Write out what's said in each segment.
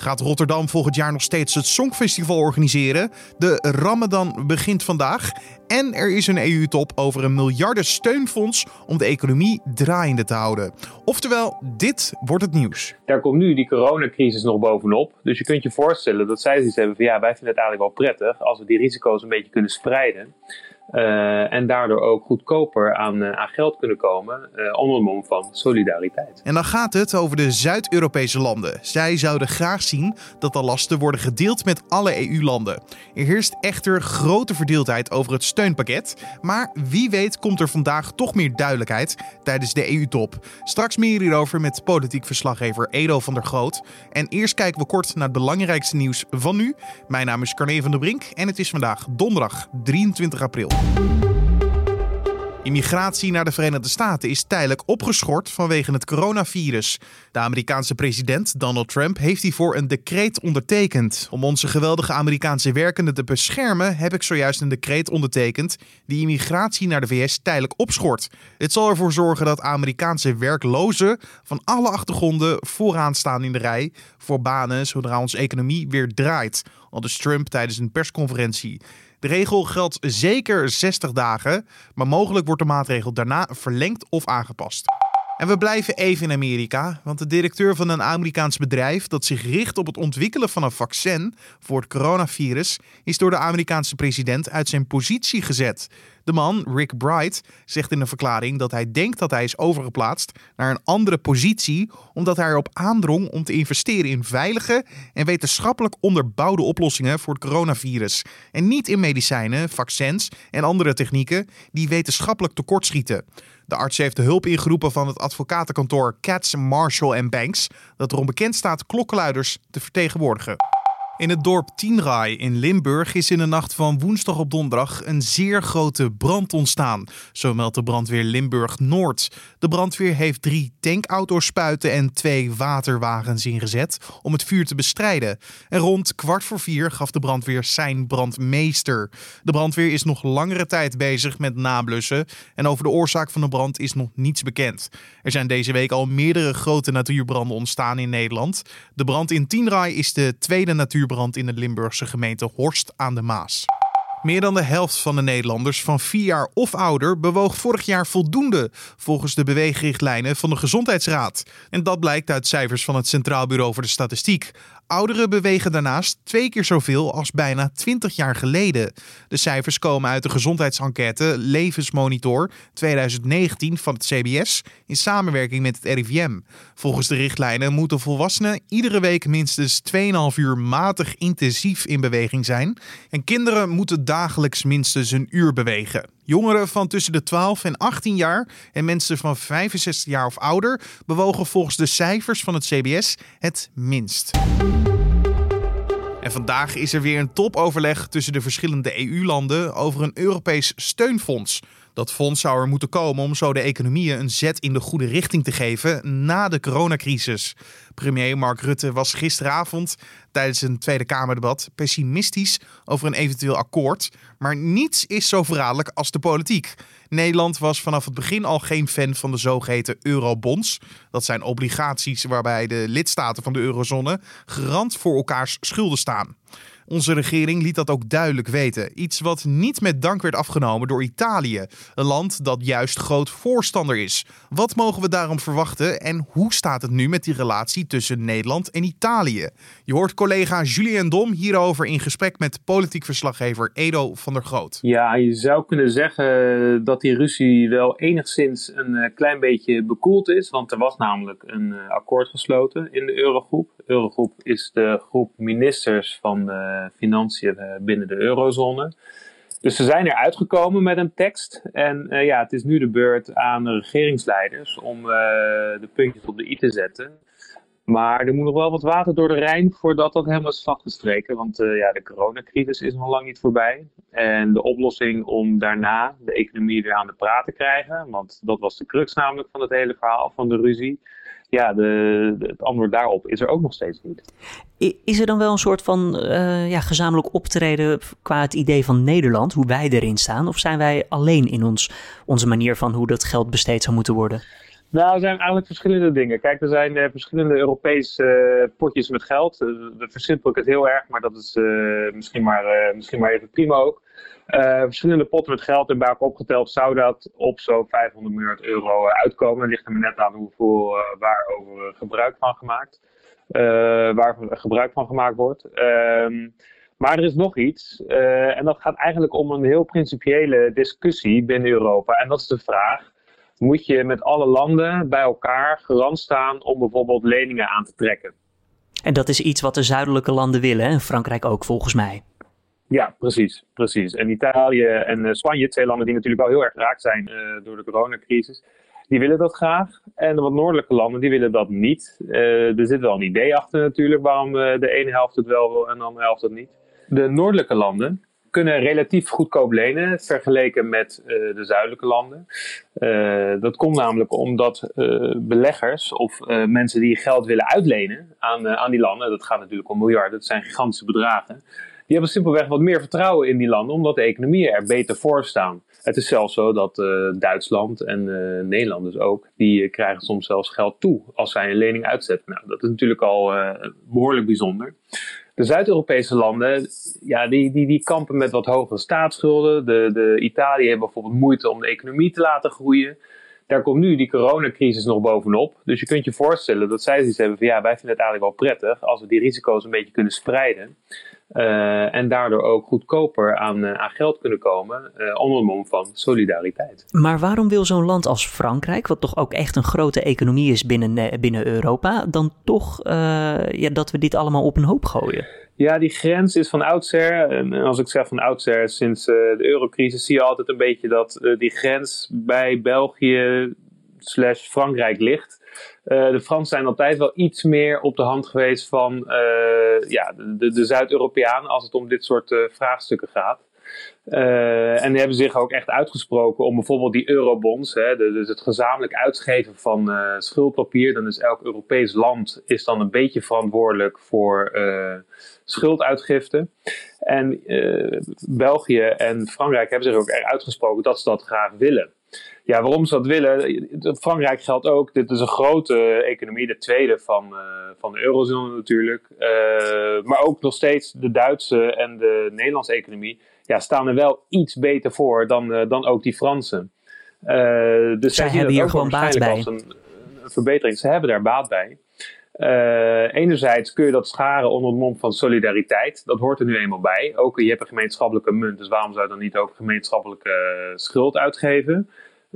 Gaat Rotterdam volgend jaar nog steeds het Songfestival organiseren? De Ramadan begint vandaag. En er is een EU-top over een miljarden steunfonds om de economie draaiende te houden. Oftewel, dit wordt het nieuws. Daar komt nu die coronacrisis nog bovenop. Dus je kunt je voorstellen dat zij zoiets hebben van ja, wij vinden het eigenlijk wel prettig als we die risico's een beetje kunnen spreiden. Uh, en daardoor ook goedkoper aan, uh, aan geld kunnen komen uh, onder de mom van solidariteit. En dan gaat het over de Zuid-Europese landen. Zij zouden graag zien dat de lasten worden gedeeld met alle EU-landen. Er heerst echter grote verdeeldheid over het steunpakket. Maar wie weet komt er vandaag toch meer duidelijkheid tijdens de EU-top. Straks meer hierover met politiek verslaggever Edo van der Groot. En eerst kijken we kort naar het belangrijkste nieuws van nu. Mijn naam is Carne van der Brink en het is vandaag donderdag 23 april. Immigratie naar de Verenigde Staten is tijdelijk opgeschort vanwege het coronavirus. De Amerikaanse president Donald Trump heeft hiervoor een decreet ondertekend. Om onze geweldige Amerikaanse werkenden te beschermen, heb ik zojuist een decreet ondertekend die immigratie naar de VS tijdelijk opschort. Dit zal ervoor zorgen dat Amerikaanse werklozen van alle achtergronden vooraan staan in de rij voor banen zodra onze economie weer draait. Aldus Trump tijdens een persconferentie. De regel geldt zeker 60 dagen, maar mogelijk wordt de maatregel daarna verlengd of aangepast. En we blijven even in Amerika, want de directeur van een Amerikaans bedrijf dat zich richt op het ontwikkelen van een vaccin voor het coronavirus is door de Amerikaanse president uit zijn positie gezet. De man, Rick Bright, zegt in een verklaring dat hij denkt dat hij is overgeplaatst naar een andere positie, omdat hij erop aandrong om te investeren in veilige en wetenschappelijk onderbouwde oplossingen voor het coronavirus. En niet in medicijnen, vaccins en andere technieken die wetenschappelijk tekortschieten. De arts heeft de hulp ingeroepen van het advocatenkantoor Katz, Marshall Banks, dat erom bekend staat klokkenluiders te vertegenwoordigen. In het dorp Tienraai in Limburg is in de nacht van woensdag op donderdag een zeer grote brand ontstaan. Zo meldt de brandweer Limburg Noord. De brandweer heeft drie tankauto's-spuiten en twee waterwagens ingezet om het vuur te bestrijden. En rond kwart voor vier gaf de brandweer zijn brandmeester. De brandweer is nog langere tijd bezig met nablussen en over de oorzaak van de brand is nog niets bekend. Er zijn deze week al meerdere grote natuurbranden ontstaan in Nederland. De brand in Tienraai is de tweede natuurbrand brand in de Limburgse gemeente Horst aan de Maas. Meer dan de helft van de Nederlanders van 4 jaar of ouder bewoog vorig jaar voldoende volgens de beweegrichtlijnen van de Gezondheidsraad. En dat blijkt uit cijfers van het Centraal Bureau voor de Statistiek. Ouderen bewegen daarnaast twee keer zoveel als bijna 20 jaar geleden. De cijfers komen uit de gezondheidsenquête Levensmonitor 2019 van het CBS in samenwerking met het RIVM. Volgens de richtlijnen moeten volwassenen iedere week minstens 2,5 uur matig intensief in beweging zijn. En kinderen moeten dagelijks minstens een uur bewegen. Jongeren van tussen de 12 en 18 jaar en mensen van 65 jaar of ouder bewogen volgens de cijfers van het CBS het minst. En vandaag is er weer een topoverleg tussen de verschillende EU-landen over een Europees steunfonds. Dat fonds zou er moeten komen om zo de economieën een zet in de goede richting te geven na de coronacrisis. Premier Mark Rutte was gisteravond tijdens een Tweede Kamerdebat pessimistisch over een eventueel akkoord. Maar niets is zo verraderlijk als de politiek. Nederland was vanaf het begin al geen fan van de zogeheten eurobonds. Dat zijn obligaties waarbij de lidstaten van de eurozone garant voor elkaars schulden staan. Onze regering liet dat ook duidelijk weten. Iets wat niet met dank werd afgenomen door Italië, een land dat juist groot voorstander is. Wat mogen we daarom verwachten en hoe staat het nu met die relatie tussen Nederland en Italië? Je hoort collega Julien Dom hierover in gesprek met politiek verslaggever Edo van der Groot. Ja, je zou kunnen zeggen dat die ruzie wel enigszins een eh, klein beetje bekoeld is, want er was namelijk een eh, akkoord gesloten in de Eurogroep. De Eurogroep is de groep ministers van de financiën eh, binnen de eurozone. Dus ze zijn er uitgekomen met een tekst. En uh, ja, het is nu de beurt aan de regeringsleiders om de puntjes op de i te zetten. Maar er moet nog wel wat water door de Rijn voordat dat helemaal is vastgestreken. Want ja, de coronacrisis is nog lang niet voorbij. En de oplossing om daarna de economie weer aan de praat te krijgen. Want dat was de crux namelijk van het hele verhaal van de ruzie ja, de, het antwoord daarop is er ook nog steeds niet. Is er dan wel een soort van uh, ja, gezamenlijk optreden qua het idee van Nederland, hoe wij erin staan? Of zijn wij alleen in ons, onze manier van hoe dat geld besteed zou moeten worden? Nou, er zijn eigenlijk verschillende dingen. Kijk, er zijn uh, verschillende Europese uh, potjes met geld. Uh, dat versimpel ik het heel erg, maar dat is misschien, maar, misschien maar even prima ook. Verschillende potten met geld en bij opgeteld zou dat op zo'n 500 miljard euro uitkomen. Dat ligt er maar net aan hoeveel waarover gebruik van gemaakt, waar gebruik van gemaakt wordt. Ehm, maar er is nog iets, en dat gaat eigenlijk om een heel principiële discussie binnen Europa. En dat is de vraag moet je met alle landen bij elkaar garant staan om bijvoorbeeld leningen aan te trekken. En dat is iets wat de zuidelijke landen willen, en Frankrijk ook volgens mij. Ja, precies, precies. En Italië en eh, Spanje, twee landen die natuurlijk wel heel erg geraakt zijn uh, door de coronacrisis, die willen dat graag. En de wat noordelijke landen, die willen dat niet. Uh, er zit wel een idee achter natuurlijk waarom de ene helft het wel wil en de andere helft het niet. De noordelijke landen, kunnen relatief goedkoop lenen vergeleken met de zuidelijke landen. Dat komt namelijk omdat beleggers of mensen die geld willen uitlenen aan, aan die landen, dat gaat natuurlijk om miljarden, dat zijn gigantische bedragen, die hebben simpelweg wat meer vertrouwen in die landen, omdat de economieën er beter voor staan. Het is zelfs zo dat Duitsland en Nederland dus ook, die krijgen soms zelfs geld toe als zij een lening uitzetten. Nou, dat is natuurlijk al behoorlijk bijzonder. De Zuid-Europese landen, ja, die, die, die kampen met wat hogere staatsschulden. De, de Italië heeft bijvoorbeeld moeite om de economie te laten groeien. Daar komt nu die coronacrisis nog bovenop. Dus je kunt je voorstellen dat zij zoiets hebben van ja, wij vinden het eigenlijk wel prettig als we die risico's een beetje kunnen spreiden. Uh, en daardoor ook goedkoper aan, uh, aan geld kunnen komen uh, onder de mom van solidariteit. Maar waarom wil zo'n land als Frankrijk, wat toch ook echt een grote economie is binnen, binnen Europa, dan toch ja, dat we dit allemaal op een hoop gooien? Ja, die grens is van oudsher, en als ik zeg van oudsher, sinds de eurocrisis zie je altijd een beetje dat die grens bij België slash Frankrijk ligt. Uh, de Fransen zijn altijd wel iets meer op de hand geweest van uh, ja, de, de Zuid-Europeanen als het om dit soort uh, vraagstukken gaat. en die hebben zich ook echt uitgesproken om bijvoorbeeld die eurobonds, hè, dus het gezamenlijk uitgeven van schuldpapier. Dan is elk Europees land is dan een beetje verantwoordelijk voor schulduitgifte. En België en Frankrijk hebben zich ook erg uitgesproken dat ze dat graag willen. Ja, waarom ze dat willen? Frankrijk geldt ook. Dit is een grote economie, de tweede van, uh, van de eurozone natuurlijk. Uh, maar ook nog steeds de Duitse en de Nederlandse economie ja, staan er wel iets beter voor dan, uh, dan ook die Fransen. dus zij hebben hier gewoon baat bij. Een, verbetering. Ze hebben daar baat bij. Enerzijds kun je dat scharen onder het mom van solidariteit. Dat hoort er nu eenmaal bij. Ook je hebt een gemeenschappelijke munt, dus waarom zou je dan niet ook gemeenschappelijke schuld uitgeven?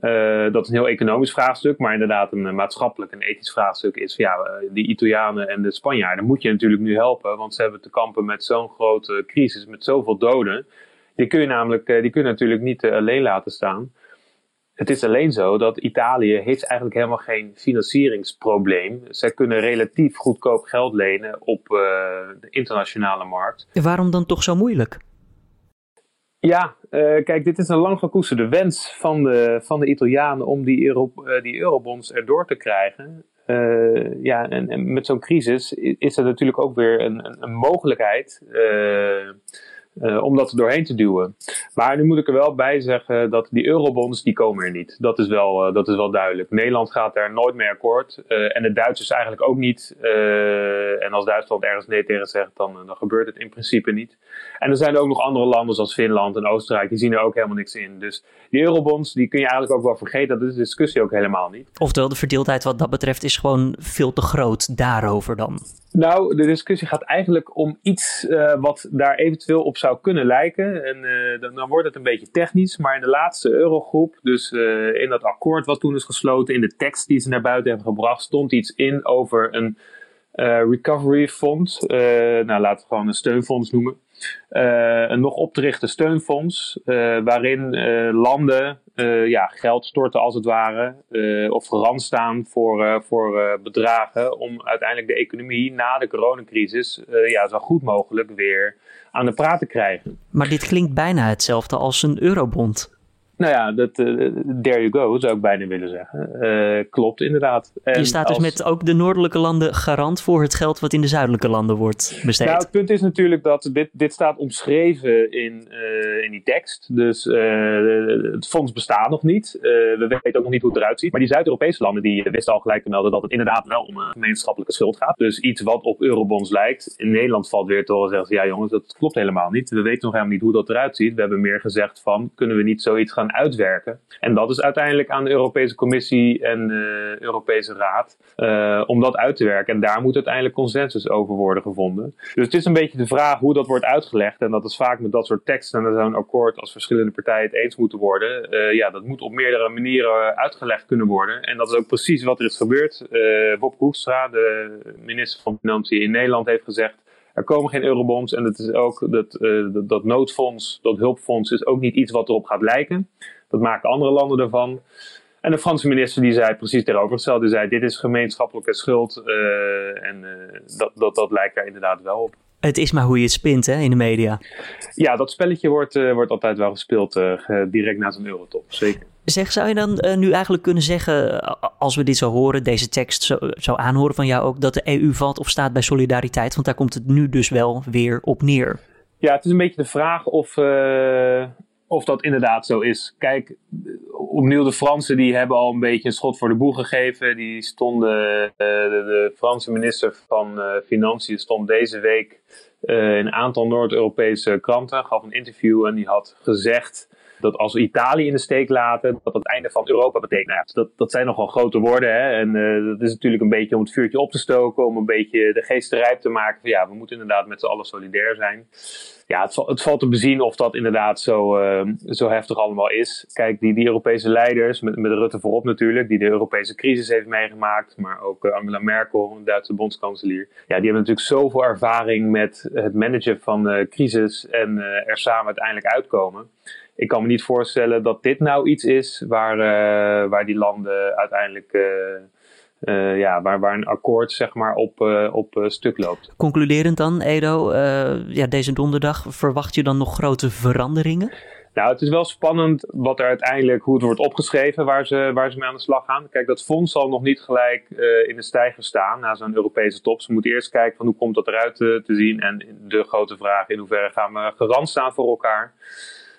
Uh, dat is een heel economisch vraagstuk, maar inderdaad een maatschappelijk en ethisch vraagstuk is ja, eh, die Italianen en de Spanjaarden moet je natuurlijk nu helpen, want ze hebben te kampen met zo'n grote crisis, met zoveel doden. Die kun je namelijk, die kun je natuurlijk niet alleen laten staan. Het is alleen zo dat Italië heeft eigenlijk helemaal geen financieringsprobleem. Zij kunnen relatief goedkoop geld lenen op uh, de internationale markt. Waarom dan toch zo moeilijk? Ja, uh, kijk, dit is een lang gekoesterde wens van de, van de Italianen om die, Euro, uh, die eurobonds erdoor te krijgen. Uh, ja, en, en met zo'n crisis is er natuurlijk ook weer een, een, een mogelijkheid uh, om dat er doorheen te duwen. Maar nu moet ik er wel bij zeggen dat die eurobonds, die komen er niet. Dat is wel, uh, dat is wel duidelijk. Nederland gaat daar nooit mee akkoord. Uh, en de Duitsers eigenlijk ook niet. en als Duitsland ergens nee tegen zegt, dan, dan gebeurt het in principe niet. En er zijn ook nog andere landen zoals Finland en Oostenrijk, die zien er ook helemaal niks in. Dus die eurobonds, die kun je eigenlijk ook wel vergeten. Dat is de discussie ook helemaal niet. Oftewel, de verdeeldheid wat dat betreft is gewoon veel te groot daarover dan. Nou, de discussie gaat eigenlijk om iets uh, wat daar eventueel op zou kunnen lijken. En uh, dan, wordt het een beetje technisch. Maar in de laatste eurogroep, dus uh, in dat akkoord wat toen is gesloten, in de tekst die ze naar buiten hebben gebracht, stond iets in over een recovery fonds. nou, laten we gewoon een steunfonds noemen. Uh, een nog op te richten steunfonds, uh, waarin uh, landen ja, geld storten als het ware, of garant staan voor, voor bedragen om uiteindelijk de economie na de coronacrisis ja, zo goed mogelijk weer aan de praat te krijgen. Maar dit klinkt bijna hetzelfde als een eurobond. Nou ja, dat, uh, there you go, zou ik bijna willen zeggen. Uh, klopt inderdaad. En je staat dus met ook de noordelijke landen garant voor het geld wat in de zuidelijke landen wordt besteed. Nou, het punt is natuurlijk dat dit, dit staat omschreven in, uh, in die tekst. Dus het fonds bestaat nog niet. we weten ook nog niet hoe het eruit ziet. Maar die Zuid-Europese landen die wisten al gelijk te melden dat het inderdaad wel om een gemeenschappelijke schuld gaat. Dus iets wat op eurobonds lijkt. In Nederland valt weer te horen zeggen, ja jongens, dat klopt helemaal niet. We weten nog helemaal niet hoe dat eruit ziet. We hebben meer gezegd van, kunnen we niet zoiets gaan uitwerken. En dat is uiteindelijk aan de Europese Commissie en de Europese Raad uh, om dat uit te werken. En daar moet uiteindelijk consensus over worden gevonden. Dus het is een beetje de vraag hoe dat wordt uitgelegd. En dat is vaak met dat soort teksten en zo'n akkoord als verschillende partijen het eens moeten worden. Uh, ja, dat moet op meerdere manieren uitgelegd kunnen worden. En dat is ook precies wat er is gebeurd. Uh, Bob Hoekstra, de minister van Financiën in Nederland, heeft gezegd er komen geen eurobonds en het is ook dat, uh, dat, dat, noodfonds, dat hulpfonds, is ook niet iets wat erop gaat lijken. Dat maken andere landen ervan. En de Franse minister die zei precies tegenovergesteld. Die zei: Dit is gemeenschappelijke schuld. Uh, en uh, dat, dat, dat lijkt er inderdaad wel op. Het is maar hoe je het spint hè, in de media. Ja, dat spelletje wordt, wordt altijd wel gespeeld direct na zo'n eurotop. Zeker. Zeg, zou je dan uh, nu eigenlijk kunnen zeggen, als we dit zo horen, deze tekst zo, aanhoren van jou ook, dat de EU valt of staat bij solidariteit? Want daar komt het nu dus wel weer op neer. Ja, het is een beetje de vraag of, uh, of dat inderdaad zo is. Kijk, opnieuw de Fransen die hebben al een beetje een schot voor de boeg gegeven. Die stonden, de, de, Franse minister van Financiën stond deze week in een aantal Noord-Europese kranten, gaf een interview en die had gezegd dat als we Italië in de steek laten, dat het einde van Europa betekent. Nou ja, dat, dat zijn nogal grote woorden. Hè? En uh, dat is natuurlijk een beetje om het vuurtje op te stoken, om een beetje de geest rijp te maken. Van, ja, we moeten inderdaad met z'n allen solidair zijn. Ja, het, valt te bezien of dat inderdaad zo, uh, zo heftig allemaal is. Kijk, die, die Europese leiders, met, met Rutte voorop natuurlijk, die de Europese crisis heeft meegemaakt, maar ook uh, Angela Merkel, een Duitse bondskanselier. Ja, die hebben natuurlijk zoveel ervaring met het managen van crisis en er samen uiteindelijk uitkomen ik kan me niet voorstellen dat dit nou iets is waar, uh, waar die landen uiteindelijk. Uh, ja, waar, waar een akkoord zeg maar op, op stuk loopt. Concluderend dan, Edo, ja, deze donderdag, verwacht je dan nog grote veranderingen? Nou, het is wel spannend wat er uiteindelijk, hoe het wordt opgeschreven, waar ze, waar ze mee aan de slag gaan. Kijk, dat fonds zal nog niet gelijk uh, in de stijger staan na zo'n Europese top. Ze moeten eerst kijken van hoe komt dat eruit te, te zien. En de grote vraag, in hoeverre gaan we garant staan voor elkaar.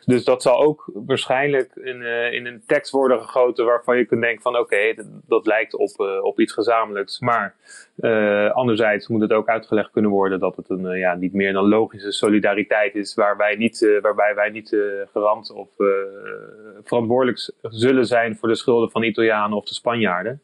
Dus dat zal ook waarschijnlijk in, uh, in een tekst worden gegoten waarvan je kunt denken van oké, dat, lijkt op, uh, op iets gezamenlijks. Maar uh, anderzijds moet het ook uitgelegd kunnen worden dat het een ja, niet meer dan logische solidariteit is waar wij niet, waarbij wij niet garant of verantwoordelijk zullen zijn voor de schulden van de Italianen of de Spanjaarden.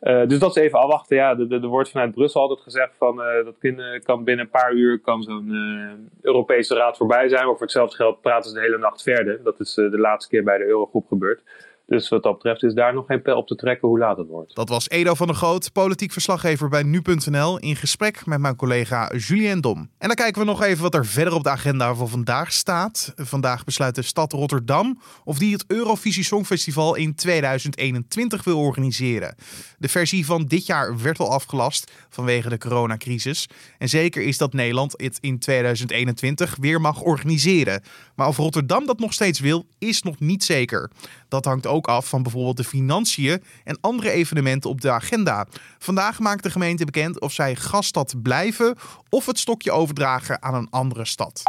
Uh, dus dat is even afwachten. Ja, er wordt vanuit Brussel altijd gezegd van uh, dat kan, kan, binnen een paar uur kan zo'n Europese raad voorbij zijn. Maar voor hetzelfde geld praten ze de hele nacht verder. Dat is de laatste keer bij de Eurogroep gebeurd. Dus wat dat betreft is daar nog geen pijl op te trekken hoe laat het wordt. Dat was Edo van der Groot, politiek verslaggever bij nu.nl, in gesprek met mijn collega Julien Dom. En dan kijken we nog even wat er verder op de agenda van vandaag staat. Vandaag besluit de stad Rotterdam of die het Eurovisie Songfestival in 2021 wil organiseren. De versie van dit jaar werd al afgelast vanwege de coronacrisis. En zeker is dat Nederland het in 2021 weer mag organiseren. Maar of Rotterdam dat nog steeds wil, is nog niet zeker. Dat hangt ook af van bijvoorbeeld de financiën en andere evenementen op de agenda. Vandaag maakt de gemeente bekend of zij gaststad blijven of het stokje overdragen aan een andere stad.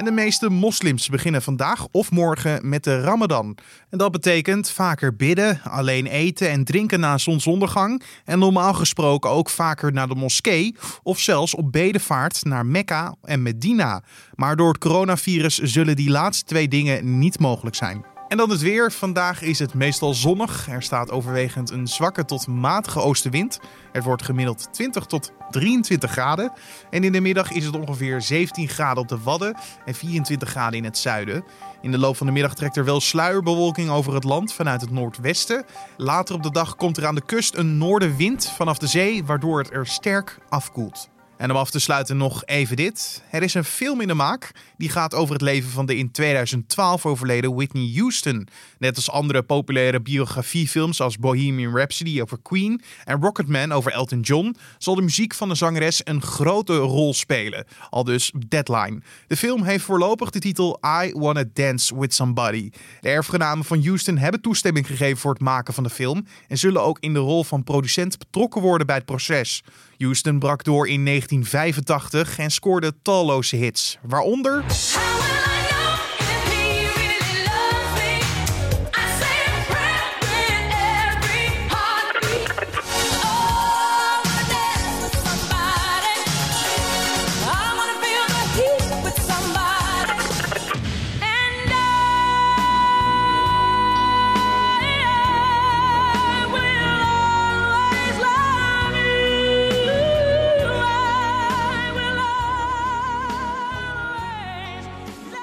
En de meeste moslims beginnen vandaag of morgen met de Ramadan. En dat betekent vaker bidden, alleen eten en drinken na zonsondergang. En normaal gesproken ook vaker naar de moskee of zelfs op bedevaart naar Mekka en Medina. Maar door het coronavirus zullen die laatste twee dingen niet mogelijk zijn. En dan het weer. Vandaag is het meestal zonnig. Er staat overwegend een zwakke tot matige oostenwind. Het wordt gemiddeld 20 tot 23 graden. En in de middag is het ongeveer 17 graden op de Wadden en 24 graden in het zuiden. In de loop van de middag trekt er wel sluierbewolking over het land vanuit het noordwesten. Later op de dag komt er aan de kust een noordenwind vanaf de zee, waardoor het er sterk afkoelt. En om af te sluiten nog even dit. Er is een film in de maak die gaat over het leven van de in 2012 overleden Whitney Houston. Net als andere populaire biografiefilms als Bohemian Rhapsody over Queen en Rocketman over Elton John, zal de muziek van de zangeres een grote rol spelen. Al dus Deadline. De film heeft voorlopig de titel I Wanna Dance With Somebody. De erfgenamen van Houston hebben toestemming gegeven voor het maken van de film en zullen ook in de rol van producent betrokken worden bij het proces. Houston brak door in 1985 en scoorde talloze hits, waaronder.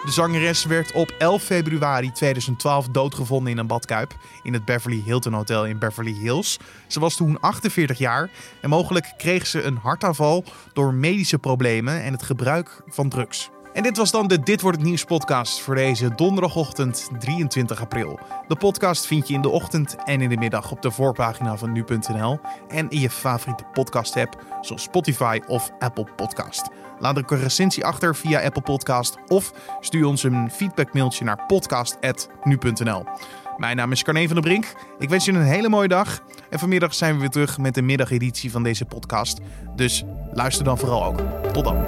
De zangeres werd op 11 februari 2012 doodgevonden in een badkuip in het Beverly Hilton Hotel in Beverly Hills. Ze was toen 48 jaar en mogelijk kreeg ze een hartaanval door medische problemen en het gebruik van drugs. En dit was dan de Dit wordt het nieuws podcast voor deze donderdagochtend 23 april. De podcast vind je in de ochtend en in de middag op de voorpagina van nu.nl en in je favoriete podcast app zoals Spotify of Apple Podcast. Laat een recensie achter via Apple Podcast of stuur ons een feedbackmailtje naar podcast.nu.nl. Mijn naam is Carne van der Brink. Ik wens je een hele mooie dag. En vanmiddag zijn we weer terug met de middageditie van deze podcast. Dus luister dan vooral ook. Tot dan.